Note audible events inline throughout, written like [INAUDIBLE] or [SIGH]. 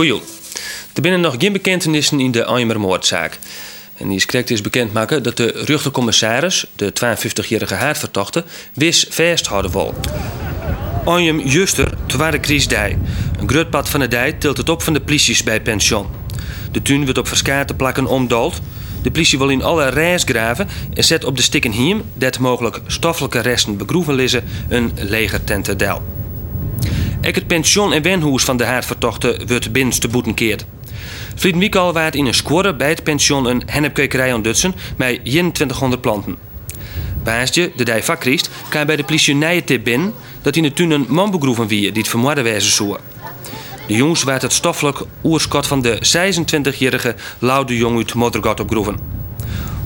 Goeie. Er binnen nog geen bekentenissen in de Eimer-moordzaak. En die is is bekend maken dat de rechtercommissaris, de 52-jarige haardvertochte, wis vasthouden wil. Anjem Juster, tweede kriesdij. Een groot pad van de dij tilt het op van de polities bij pension. De tuin wordt op verskaarte plakken omdoold. De politie wil in alle reis graven en zet op de stikken hiem, dat mogelijk stoffelijke resten begroeven lissen, een legertentendel. Ook het pension en wenhoes van de haardvertochte wordt binnenste boeten keerd. Vlieden week al waard in een score bij het pension een hennepkwekerij aan Dutsen met 2100 planten. Baasje, de dij kan bij de politie nije tip binnen dat in de tuin een man begroeven wie die het vermoorde wezen zou. De jongens werd het stoffelijk oerskot van de 26-jarige Laude Jong uit Moddergat opgroeven.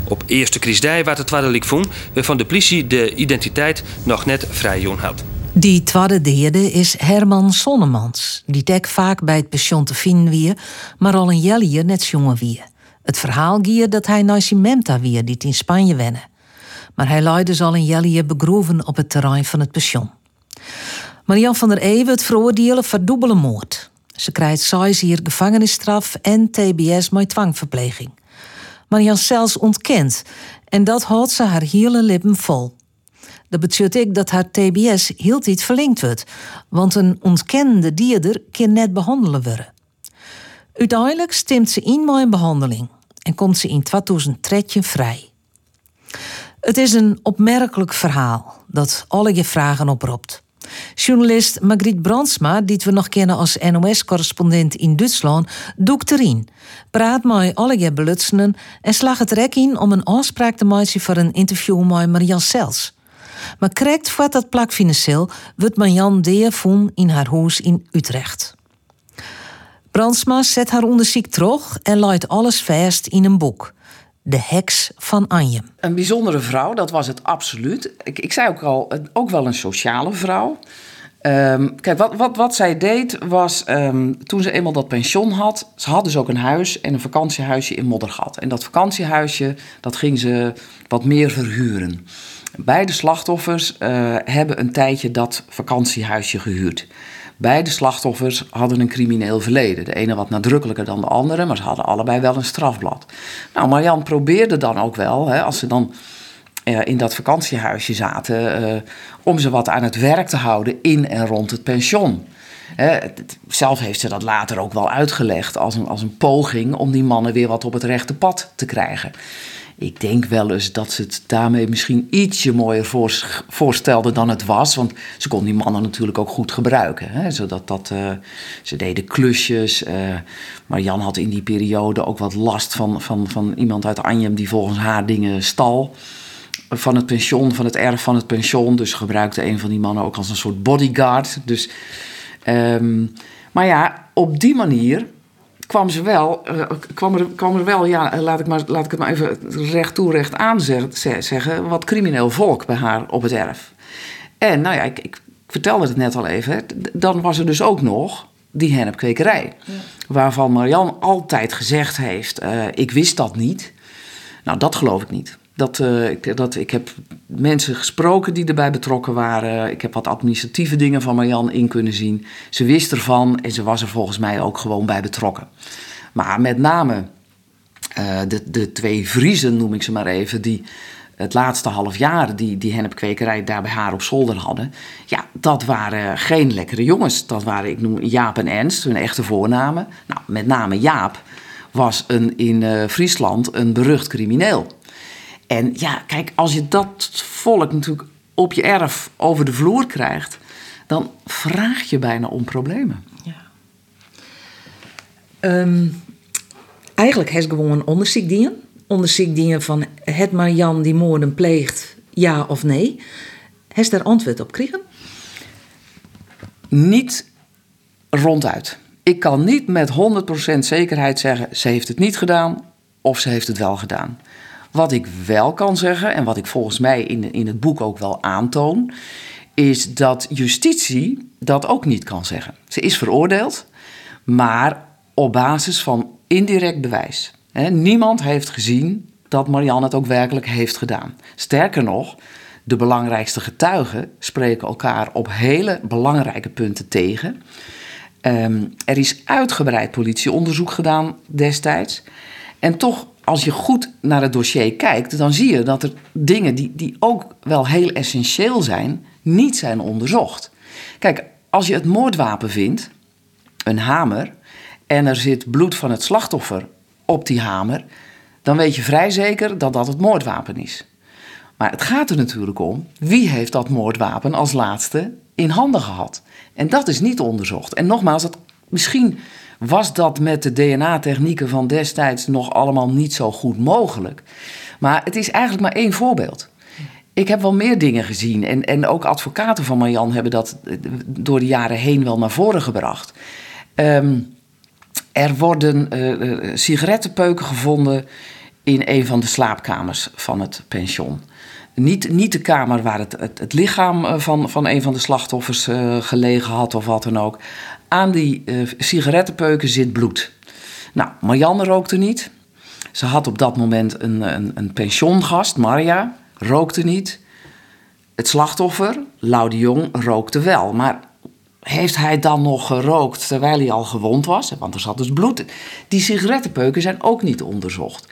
Op eerste kriesdij werd het tweede likvoen, waarvan de politie de identiteit nog net vrij had. Die tweede derde is Herman Sonnemans, die dek vaak bij het pension te vinden maar al een jellier net jongen wie. Het verhaal gier dat hij naar Cimenta wie, die in Spanje wennen. Maar hij leidde dus al een jellier begroeven op het terrein van het pension. Marian van der Ewe het veroordelen verdoebele moord. Ze krijgt zes hier gevangenisstraf en TBS met dwangverpleging. Marian zelfs ontkent en dat houdt ze haar hele lippen vol. Dat betekent dat haar TBS heel niet verlengd wordt, want een ontkennende dierder kan net behandelen worden. Uiteindelijk stemt ze in mijn behandeling en komt ze in 2013 vrij. Het is een opmerkelijk verhaal dat alle je vragen oproept. Journalist Margriet Brandsma, die we nog kennen als NOS-correspondent in Duitsland, doekt erin. Praat met alle je belutsenen en slag het rek in om een afspraak te maken voor een interview met Marian Sels. Maar correct voor dat plak financieel wordt Marian deer in haar huis in Utrecht. Brandsma zet haar onderzoek terug en laat alles vast in een boek. De heks van Anjem. Een bijzondere vrouw, dat was het absoluut. Ik, ik zei ook al, ook wel een sociale vrouw. Ehm, kijk, wat, wat, wat zij deed was, ehm, toen ze eenmaal dat pension had... ze had dus ook een huis en een vakantiehuisje in Moddergat. En dat vakantiehuisje, dat ging ze wat meer verhuren. Beide slachtoffers uh, hebben een tijdje dat vakantiehuisje gehuurd. Beide slachtoffers hadden een crimineel verleden. De ene wat nadrukkelijker dan de andere, maar ze hadden allebei wel een strafblad. Nou, Marian probeerde dan ook wel, hè, als ze dan uh, in dat vakantiehuisje zaten, uh, om ze wat aan het werk te houden in en rond het pension. Uh, zelf heeft ze dat later ook wel uitgelegd als een, als een poging om die mannen weer wat op het rechte pad te krijgen. Ik denk wel eens dat ze het daarmee misschien ietsje mooier voor, voorstelde dan het was. Want ze kon die mannen natuurlijk ook goed gebruiken. Hè? Zodat dat, uh, ze deden klusjes. Uh, maar Jan had in die periode ook wat last van, van, van iemand uit Anjem die volgens haar dingen stal. Van het pension, van het erf van het pension. Dus gebruikte een van die mannen ook als een soort bodyguard. Dus, um, maar ja, op die manier kwam, ze wel, uh, kwam, er, kwam er wel, ja, laat ik, maar, laat ik het maar even recht toe, recht aan zeggen, wat crimineel volk bij haar op het erf. En nou ja, ik, ik vertelde het net al even, dan was er dus ook nog die hennepkwekerij. Ja. Waarvan Marian altijd gezegd heeft, uh, ik wist dat niet. Nou, dat geloof ik niet. Dat, uh, ik, dat, ik heb mensen gesproken die erbij betrokken waren. Ik heb wat administratieve dingen van Marjan in kunnen zien. Ze wist ervan en ze was er volgens mij ook gewoon bij betrokken. Maar met name uh, de, de twee Vriezen, noem ik ze maar even, die het laatste half jaar die, die hennepkwekerij daar bij haar op zolder hadden. Ja, dat waren geen lekkere jongens. Dat waren, ik noem Jaap en Ernst, hun echte voornamen. Nou, met name Jaap was een, in uh, Friesland een berucht crimineel. En ja, kijk, als je dat volk natuurlijk op je erf over de vloer krijgt, dan vraag je bijna om problemen. Ja. Um, eigenlijk heeft gewoon een onderzoek dienen. Onderzoek dienen van het Marian die moorden pleegt, ja of nee. Heeft daar antwoord op gekregen? Niet ronduit. Ik kan niet met 100% zekerheid zeggen, ze heeft het niet gedaan of ze heeft het wel gedaan. Wat ik wel kan zeggen, en wat ik volgens mij in, in het boek ook wel aantoon, is dat justitie dat ook niet kan zeggen. Ze is veroordeeld, maar op basis van indirect bewijs. niemand heeft gezien dat Marianne het ook werkelijk heeft gedaan. Sterker nog, de belangrijkste getuigen spreken elkaar op hele belangrijke punten tegen. Ehm, er is uitgebreid politieonderzoek gedaan destijds. En toch, als je goed naar het dossier kijkt, dan zie je dat er dingen die, die ook wel heel essentieel zijn, niet zijn onderzocht. Kijk, als je het moordwapen vindt, een hamer, en er zit bloed van het slachtoffer op die hamer, dan weet je vrij zeker dat dat het moordwapen is. Maar het gaat er natuurlijk om wie heeft dat moordwapen als laatste in handen gehad. En dat is niet onderzocht. En nogmaals, het, misschien was dat met de DNA-technieken van destijds nog allemaal niet zo goed mogelijk. Maar het is eigenlijk maar één voorbeeld. Ik heb wel meer dingen gezien. En, en ook advocaten van Marjan hebben dat door de jaren heen wel naar voren gebracht. Ehm, er worden uh, sigarettenpeuken gevonden in een van de slaapkamers van het pension. Niet, niet de kamer waar het, het, lichaam eh, van, van een van de slachtoffers uh, gelegen had of wat dan ook. Aan die uh, sigarettenpeuken zit bloed. Nou, Marianne rookte niet. Ze had op dat moment een, een, een pensiongast, Maria, rookte niet. Het slachtoffer, Lau de Jong, rookte wel. Maar heeft hij dan nog gerookt terwijl hij al gewond was? Want er zat dus bloed. Die sigarettenpeuken zijn ook niet onderzocht.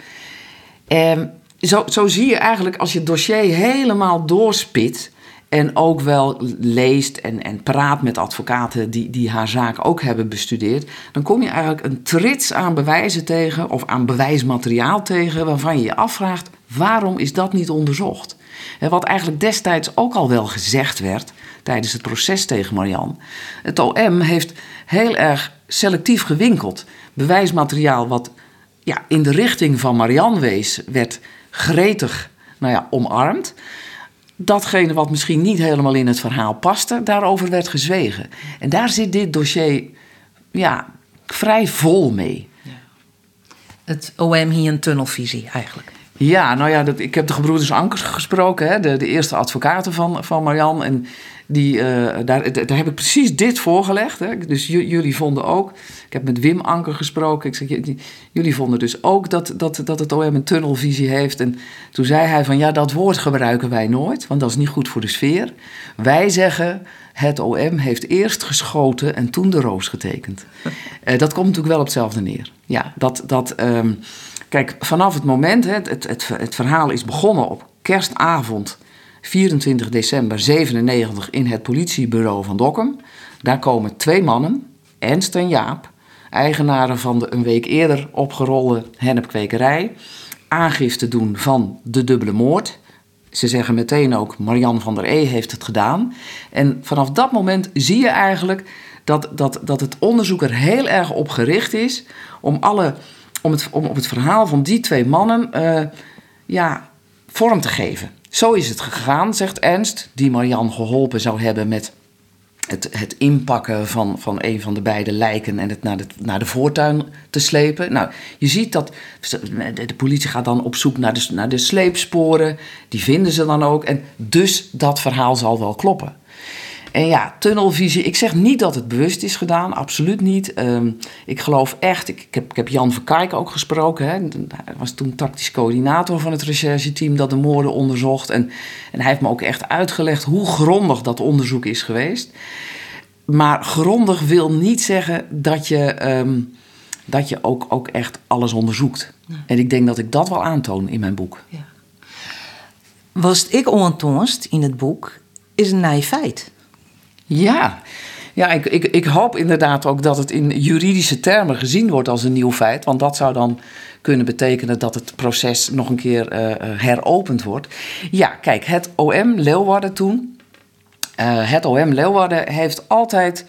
Ehm, zo, zo zie je eigenlijk als je het dossier helemaal doorspit. En ook wel leest en, en praat met advocaten die, die haar zaak ook hebben bestudeerd. Dan kom je eigenlijk een trits aan bewijzen tegen of aan bewijsmateriaal tegen. waarvan je je afvraagt: waarom is dat niet onderzocht? En wat eigenlijk destijds ook al wel gezegd werd tijdens het proces tegen Marian. Het OM heeft heel erg selectief gewinkeld. Bewijsmateriaal wat ja, in de richting van Marian wees, werd gretig nou ja, omarmd. Datgene wat misschien niet helemaal in het verhaal paste, daarover werd gezwegen. En daar zit dit dossier ja, vrij vol mee. Het OM hier een tunnelvisie eigenlijk. Ja, nou ja, dat, ik heb de gebroeders Ankers gesproken, hè, de, de eerste advocaten van, van Marian. En die, uh, daar, daar heb ik precies dit voorgelegd. Hè. Dus jullie vonden ook, ik heb met Wim Anker gesproken. Ik zeg, jullie vonden dus ook dat, dat, dat het OM een tunnelvisie heeft. En toen zei hij van ja, dat woord gebruiken wij nooit, want dat is niet goed voor de sfeer. Wij zeggen, het OM heeft eerst geschoten en toen de roos getekend. Uh, dat komt natuurlijk wel op hetzelfde neer. Ja, dat, dat um, kijk, vanaf het moment, hè, het, het, het verhaal is begonnen op kerstavond 24 december 97 in het politiebureau van Dokkum. Daar komen twee mannen, Ernst en Jaap, eigenaren van de een week eerder opgerolde hennepkwekerij, aangifte doen van de dubbele moord. Ze zeggen meteen ook, Marian van der E heeft het gedaan. En vanaf dat moment zie je eigenlijk dat, dat, dat het onderzoek er heel erg op gericht is om, alle, om, het, om op het verhaal van die twee mannen uh, ja, vorm te geven. Zo is het gegaan, zegt Ernst, die Marian geholpen zou hebben met het, het inpakken van, van een van de beide lijken en het naar de, naar de voortuin te slepen. Nou, je ziet dat de politie gaat dan op zoek naar de, naar de sleepsporen, die vinden ze dan ook. En dus dat verhaal zal wel kloppen. En ja, tunnelvisie. Ik zeg niet dat het bewust is gedaan, absoluut niet. Ehm, ik geloof echt, ik, ik, heb, ik heb Jan Verkijk ook gesproken. Hè. Hij was toen tactisch coördinator van het rechercheteam dat de moorden onderzocht. En, en hij heeft me ook echt uitgelegd hoe grondig dat onderzoek is geweest. Maar grondig wil niet zeggen dat je, ehm, dat je ook, ook echt alles onderzoekt. En ik denk dat ik dat wel aantoon in mijn boek. Ja. Was ik ontoonst in het boek, is een naïef feit. Ja, ja ik, ik, ik hoop inderdaad ook dat het in juridische termen gezien wordt als een nieuw feit. Want dat zou dan kunnen betekenen dat het proces nog een keer uh, heropend wordt. Ja, kijk, het OM Leeuwarden toen. Uh, het OM Leeuwarden heeft altijd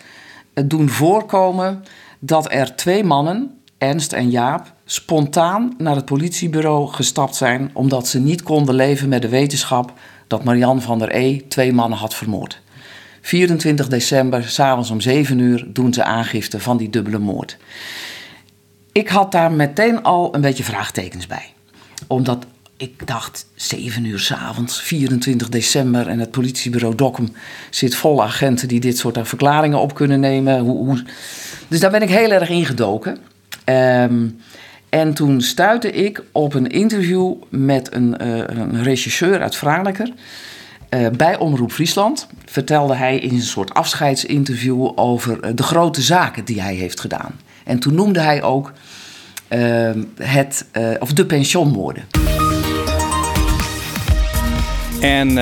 doen voorkomen dat er twee mannen, Ernst en Jaap, spontaan naar het politiebureau gestapt zijn. omdat ze niet konden leven met de wetenschap dat Marian van der E twee mannen had vermoord. 24 december, s'avonds om 7 uur, doen ze aangifte van die dubbele moord. Ik had daar meteen al een beetje vraagtekens bij. Omdat ik dacht, 7 uur s'avonds, 24 december... en het politiebureau Dokkum zit vol agenten... die dit soort verklaringen op kunnen nemen. Hoe, hoe... Dus daar ben ik heel erg ingedoken. Um, en toen stuitte ik op een interview met een, uh, een regisseur uit Franeker... Uh, bij Omroep Friesland vertelde hij in een soort afscheidsinterview over de grote zaken die hij heeft gedaan. En toen noemde hij ook het, of de pensioenmoorden. En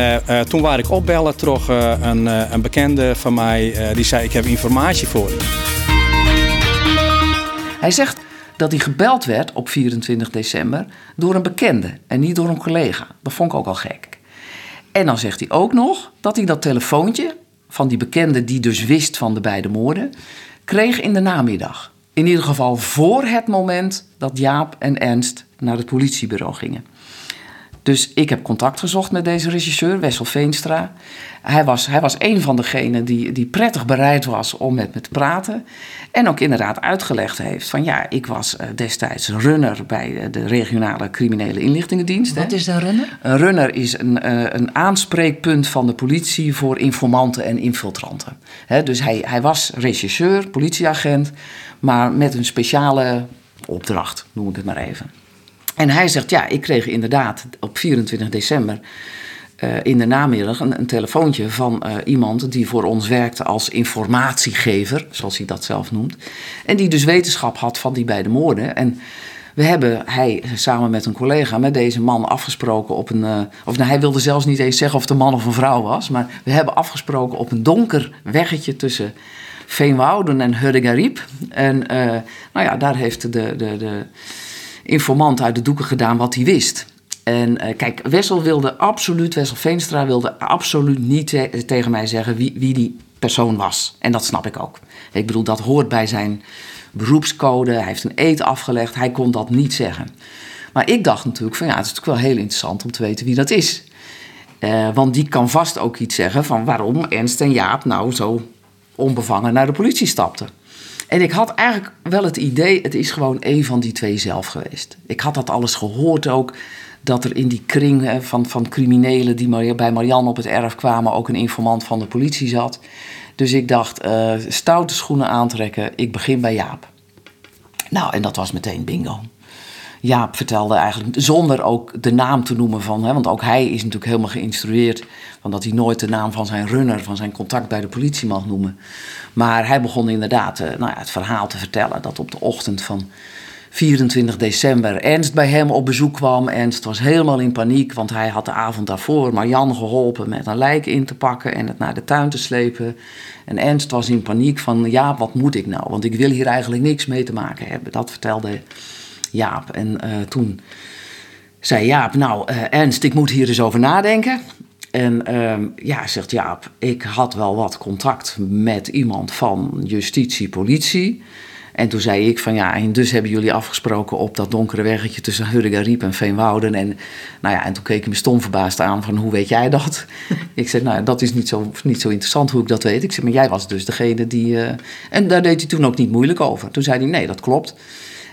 toen waar ik opbellen, trok een, een, bekende van mij, die zei: Ik heb informatie voor je. Hij zegt dat hij gebeld werd op 24 december door een bekende en niet door een collega. Dat vond ik ook al gek. En dan zegt hij ook nog dat hij dat telefoontje van die bekende, die dus wist van de beide moorden, kreeg in de namiddag. In ieder geval voor het moment dat Jaap en Ernst naar het politiebureau gingen. Dus ik heb contact gezocht met deze regisseur, Wessel Veenstra. Hij was, hij was een van degenen die, die prettig bereid was om met me te praten. En ook inderdaad uitgelegd heeft van ja, ik was eh, destijds runner bij de regionale criminele inlichtingendienst. Wat is een runner? Een runner is een, eh, een aanspreekpunt van de politie voor informanten en infiltranten. dus hij, hij was regisseur, politieagent, maar met een speciale opdracht, noem ik het maar even. En hij zegt, ja, ik kreeg inderdaad op 24 december uh, in de namiddag een, telefoontje van uh, iemand die voor ons werkte als informatiegever, zoals hij dat zelf noemt. En die dus wetenschap had van die beide moorden. En we hebben, hij samen met een collega, met deze man afgesproken op een. Uh, of nou, hij wilde zelfs niet eens zeggen of het een man of een vrouw was. Maar we hebben afgesproken op een donker weggetje tussen Veenwouden en Hurrigarriep. En nou ja, daar heeft de, de, de informant uit de doeken gedaan wat hij wist. En uh, kijk, Wessel wilde absoluut, Wessel Veenstra wilde absoluut niet tegen mij zeggen wie, wie die persoon was. En dat snap ik ook. Ik bedoel, dat hoort bij zijn beroepscode. Hij heeft een eet afgelegd. Hij kon dat niet zeggen. Maar ik dacht natuurlijk van ja, het is natuurlijk wel heel interessant om te weten wie dat is. Uh, want die kan vast ook iets zeggen van waarom Ernst en Jaap nou zo onbevangen naar de politie stapten. En ik had eigenlijk wel het idee, het is gewoon een van die twee zelf geweest. Ik had dat alles gehoord ook, dat er in die kring van, van criminelen die bij Marianne op het erf kwamen, ook een informant van de politie zat. Dus ik dacht, uh, stoute schoenen aantrekken, ik begin bij Jaap. Nou, en dat was meteen bingo. Jaap vertelde eigenlijk, zonder ook de naam te noemen van, hè, want ook hij is natuurlijk helemaal geïnstrueerd van dat hij nooit de naam van zijn runner, van zijn contact bij de politie mag noemen. Maar hij begon inderdaad uh, nou ja, het verhaal te vertellen dat op de ochtend van 24 december Ernst bij hem op bezoek kwam. Ernst was helemaal in paniek, want hij had de avond daarvoor Marjan geholpen met een lijk in te pakken en het naar de tuin te slepen. En Ernst was in paniek van, ja, wat moet ik nou? Want ik wil hier eigenlijk niks mee te maken hebben. Dat vertelde Jaap. En uh, toen zei Jaap, nou uh, Ernst, ik moet hier eens over nadenken. En um, ja, zegt Jaap, ik had wel wat contact met iemand van justitie, politie. En toen zei ik van ja, en dus hebben jullie afgesproken op dat donkere weggetje tussen Hurriga-Riep en Veenwouden. En, nou ja, en toen keek hij me stom verbaasd aan van hoe weet jij dat? [LAUGHS] ik zei nou dat is niet zo, niet zo interessant hoe ik dat weet. Ik zei maar jij was dus degene die... Uh... En daar deed hij toen ook niet moeilijk over. Toen zei hij nee, dat klopt.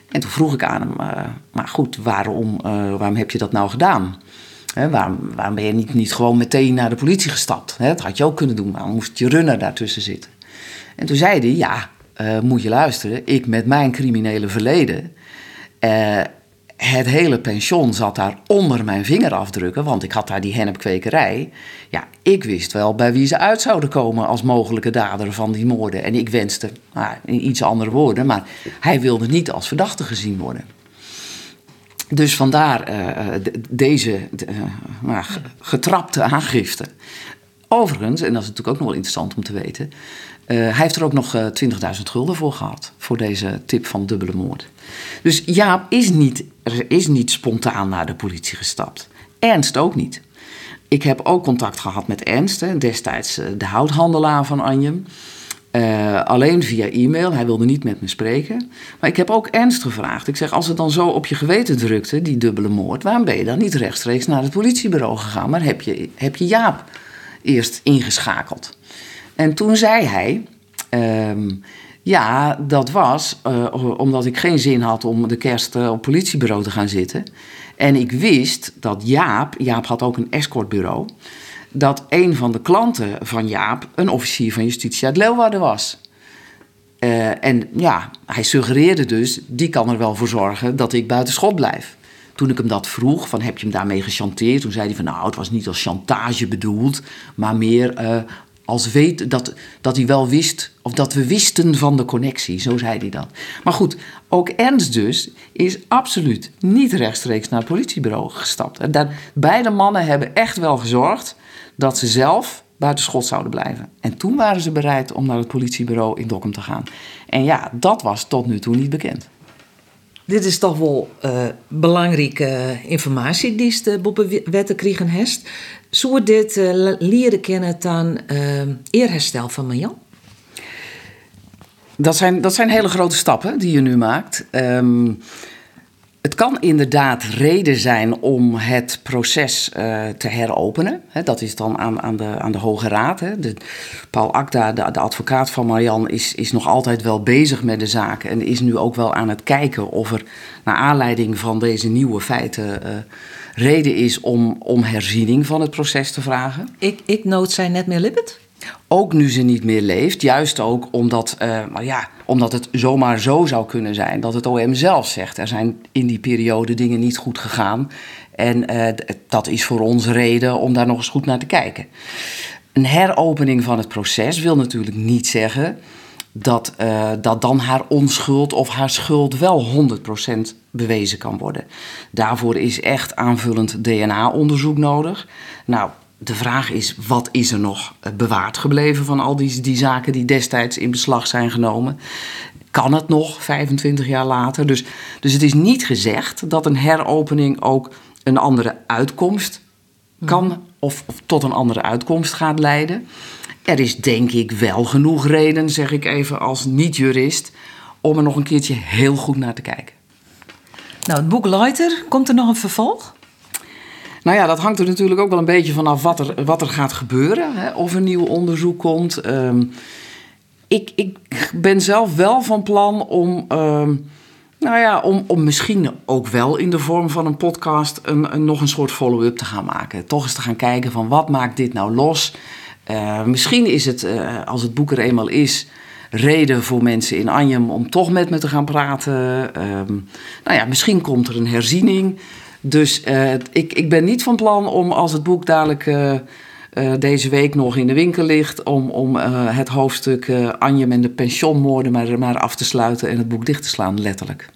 En toen vroeg ik aan hem, uh, maar goed, waarom, uh, waarom heb je dat nou gedaan? Waarom, waarom, ben je niet, niet gewoon meteen naar de politie gestapt? Dat had je ook kunnen doen, waarom moest je runner daartussen zitten? En toen zei hij, ja, uh, moet je luisteren, ik met mijn criminele verleden... het hele pension zat daar onder mijn vingerafdrukken, want ik had daar die hennepkwekerij. Ja, ik wist wel bij wie ze uit zouden komen als mogelijke dader van die moorden. En ik wenste, nou, in iets andere woorden, maar hij wilde niet als verdachte gezien worden. Dus vandaar uh, deze uh, getrapte aangifte. Overigens, en dat is natuurlijk ook nog wel interessant om te weten, hij heeft er ook nog 20.000 gulden voor gehad, voor deze tip van dubbele moord. Dus Jaap is niet, is niet spontaan naar de politie gestapt. Ernst ook niet. Ik heb ook contact gehad met Ernst, destijds de houthandelaar van Anjem. Alleen via e-mail. Hij wilde niet met me spreken. Maar ik heb ook ernst gevraagd. Ik zeg, als het dan zo op je geweten drukte, die dubbele moord... waarom ben je dan niet rechtstreeks naar het politiebureau gegaan... maar heb je, heb je Jaap eerst ingeschakeld? En toen zei hij... Uh, ja, dat was uh, omdat ik geen zin had om de kerst uh, op politiebureau te gaan zitten. En ik wist dat Jaap... Jaap had ook een escortbureau dat een van de klanten van Jaap een officier van justitie uit Leeuwarden was. Uh, en ja, hij suggereerde dus, die kan er wel voor zorgen dat ik buiten schot blijf. toen ik hem dat vroeg, van heb je hem daarmee gechanteerd? Toen zei hij van nou, het was niet als chantage bedoeld, maar meer eh, als weet dat, dat hij wel wist, of dat we wisten van de connectie, zo zei hij dat. Maar goed, ook Ernst dus is absoluut niet rechtstreeks naar het politiebureau gestapt. En dat, beide mannen hebben echt wel gezorgd dat ze zelf buiten schot zouden blijven. En toen waren ze bereid om naar het politiebureau in Dokkum te gaan. En ja, dat was tot nu toe niet bekend. Dit is toch wel uh, belangrijke informatie die ze op wetten kregen heeft. Zou dit uh, leren kennen dan uh, eerherstel van Marjan? Dat zijn, dat zijn hele grote stappen die je nu maakt. Um, het kan inderdaad reden zijn om het proces uh, te heropenen. dat is dan aan, aan, de, aan de Hoge Raad. De, Paul Akda, de, advocaat van Marian, is, is nog altijd wel bezig met de zaak. En is nu ook wel aan het kijken of er naar aanleiding van deze nieuwe feiten uh, reden is om, om herziening van het proces te vragen. Ik, ik nood zij net meer lippet? Ook nu ze niet meer leeft, juist ook omdat, uh, maar ja, omdat het zomaar zo zou kunnen zijn dat het OM zelf zegt: er zijn in die periode dingen niet goed gegaan. En uh, dat is voor ons reden om daar nog eens goed naar te kijken. Een heropening van het proces wil natuurlijk niet zeggen dat, uh, dat dan haar onschuld of haar schuld wel 100% bewezen kan worden. Daarvoor is echt aanvullend DNA-onderzoek nodig. Nou, de vraag is, wat is er nog eh, bewaard gebleven van al die, die zaken die destijds in beslag zijn genomen? Kan het nog 25 jaar later? Dus, dus het is niet gezegd dat een heropening ook een andere uitkomst kan of, of tot een andere uitkomst gaat leiden. Er is denk ik wel genoeg reden, zeg ik even als niet-jurist, om er nog een keertje heel goed naar te kijken. Nou, het boek Leiter, komt er nog een vervolg? Nou ja, dat hangt er natuurlijk ook wel een beetje vanaf wat er, wat er gaat gebeuren. Hè? Of een nieuw onderzoek komt. Ehm, ik, ik ben zelf wel van plan om. Ehm, nou ja, om, om misschien ook wel in de vorm van een podcast een, een nog een soort follow-up te gaan maken. Toch eens te gaan kijken van wat maakt dit nou los? Uh, misschien is het, uh, als het boek er eenmaal is, reden voor mensen in Anjem om toch met me te gaan praten. Um, nou ja, misschien komt er een herziening. Dus uh, ik, ik ben niet van plan om als het boek dadelijk deze week nog in de winkel ligt, om, om het hoofdstuk Anjem en de pensioenmoorden maar, maar af te sluiten en het boek dicht te slaan, letterlijk.